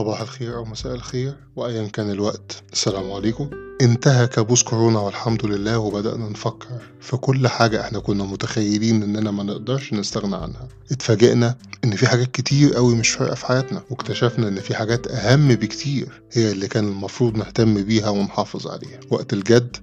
صباح الخير أو مساء الخير وأيا كان الوقت. السلام عليكم. انتهى كابوس كورونا والحمد لله وبدأنا نفكر في كل حاجة إحنا كنا متخيلين إننا ما نقدرش نستغنى عنها. اتفاجئنا إن في حاجات كتير قوي مش فارقة في حياتنا واكتشفنا إن في حاجات أهم بكتير هي اللي كان المفروض نهتم بيها ونحافظ عليها. وقت الجد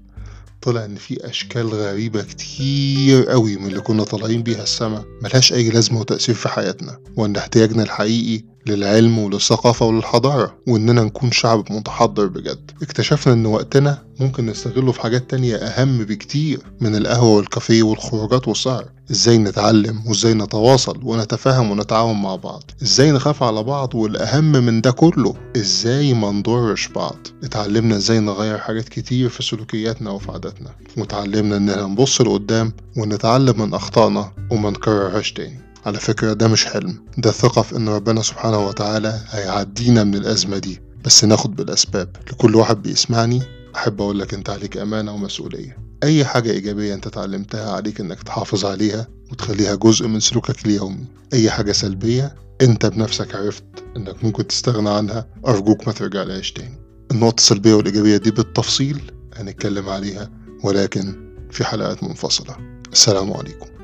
طلع إن في أشكال غريبة كتير قوي من اللي كنا طالعين بيها السما ملهاش أي لازمة وتأثير في حياتنا. وإن احتياجنا الحقيقي للعلم وللثقافة وللحضارة وإننا نكون شعب متحضر بجد. اكتشفنا إن وقتنا ممكن نستغله في حاجات تانية أهم بكتير من القهوة والكافيه والخروجات والسهر. إزاي نتعلم وإزاي نتواصل ونتفاهم ونتعاون مع بعض؟ إزاي نخاف على بعض والأهم من ده كله؟ إزاي ما نضرش بعض؟ اتعلمنا إزاي نغير حاجات كتير في سلوكياتنا وفي عاداتنا وتعلمنا إننا نبص لقدام ونتعلم من أخطائنا وما نكررهاش تاني. على فكرة ده مش حلم ده ثقة في إن ربنا سبحانه وتعالى هيعدينا من الأزمة دي. بس ناخد بالأسباب. لكل واحد بيسمعني أحب أقول لك أنت عليك أمانة ومسؤولية. أي حاجة إيجابية أنت اتعلمتها عليك إنك تحافظ عليها وتخليها جزء من سلوكك اليومي. أي حاجة سلبية أنت بنفسك عرفت إنك ممكن تستغنى عنها أرجوك ما ترجعلهاش تاني. النقطة السلبية والإيجابية دي بالتفصيل هنتكلم عليها ولكن في حلقات منفصلة. السلام عليكم.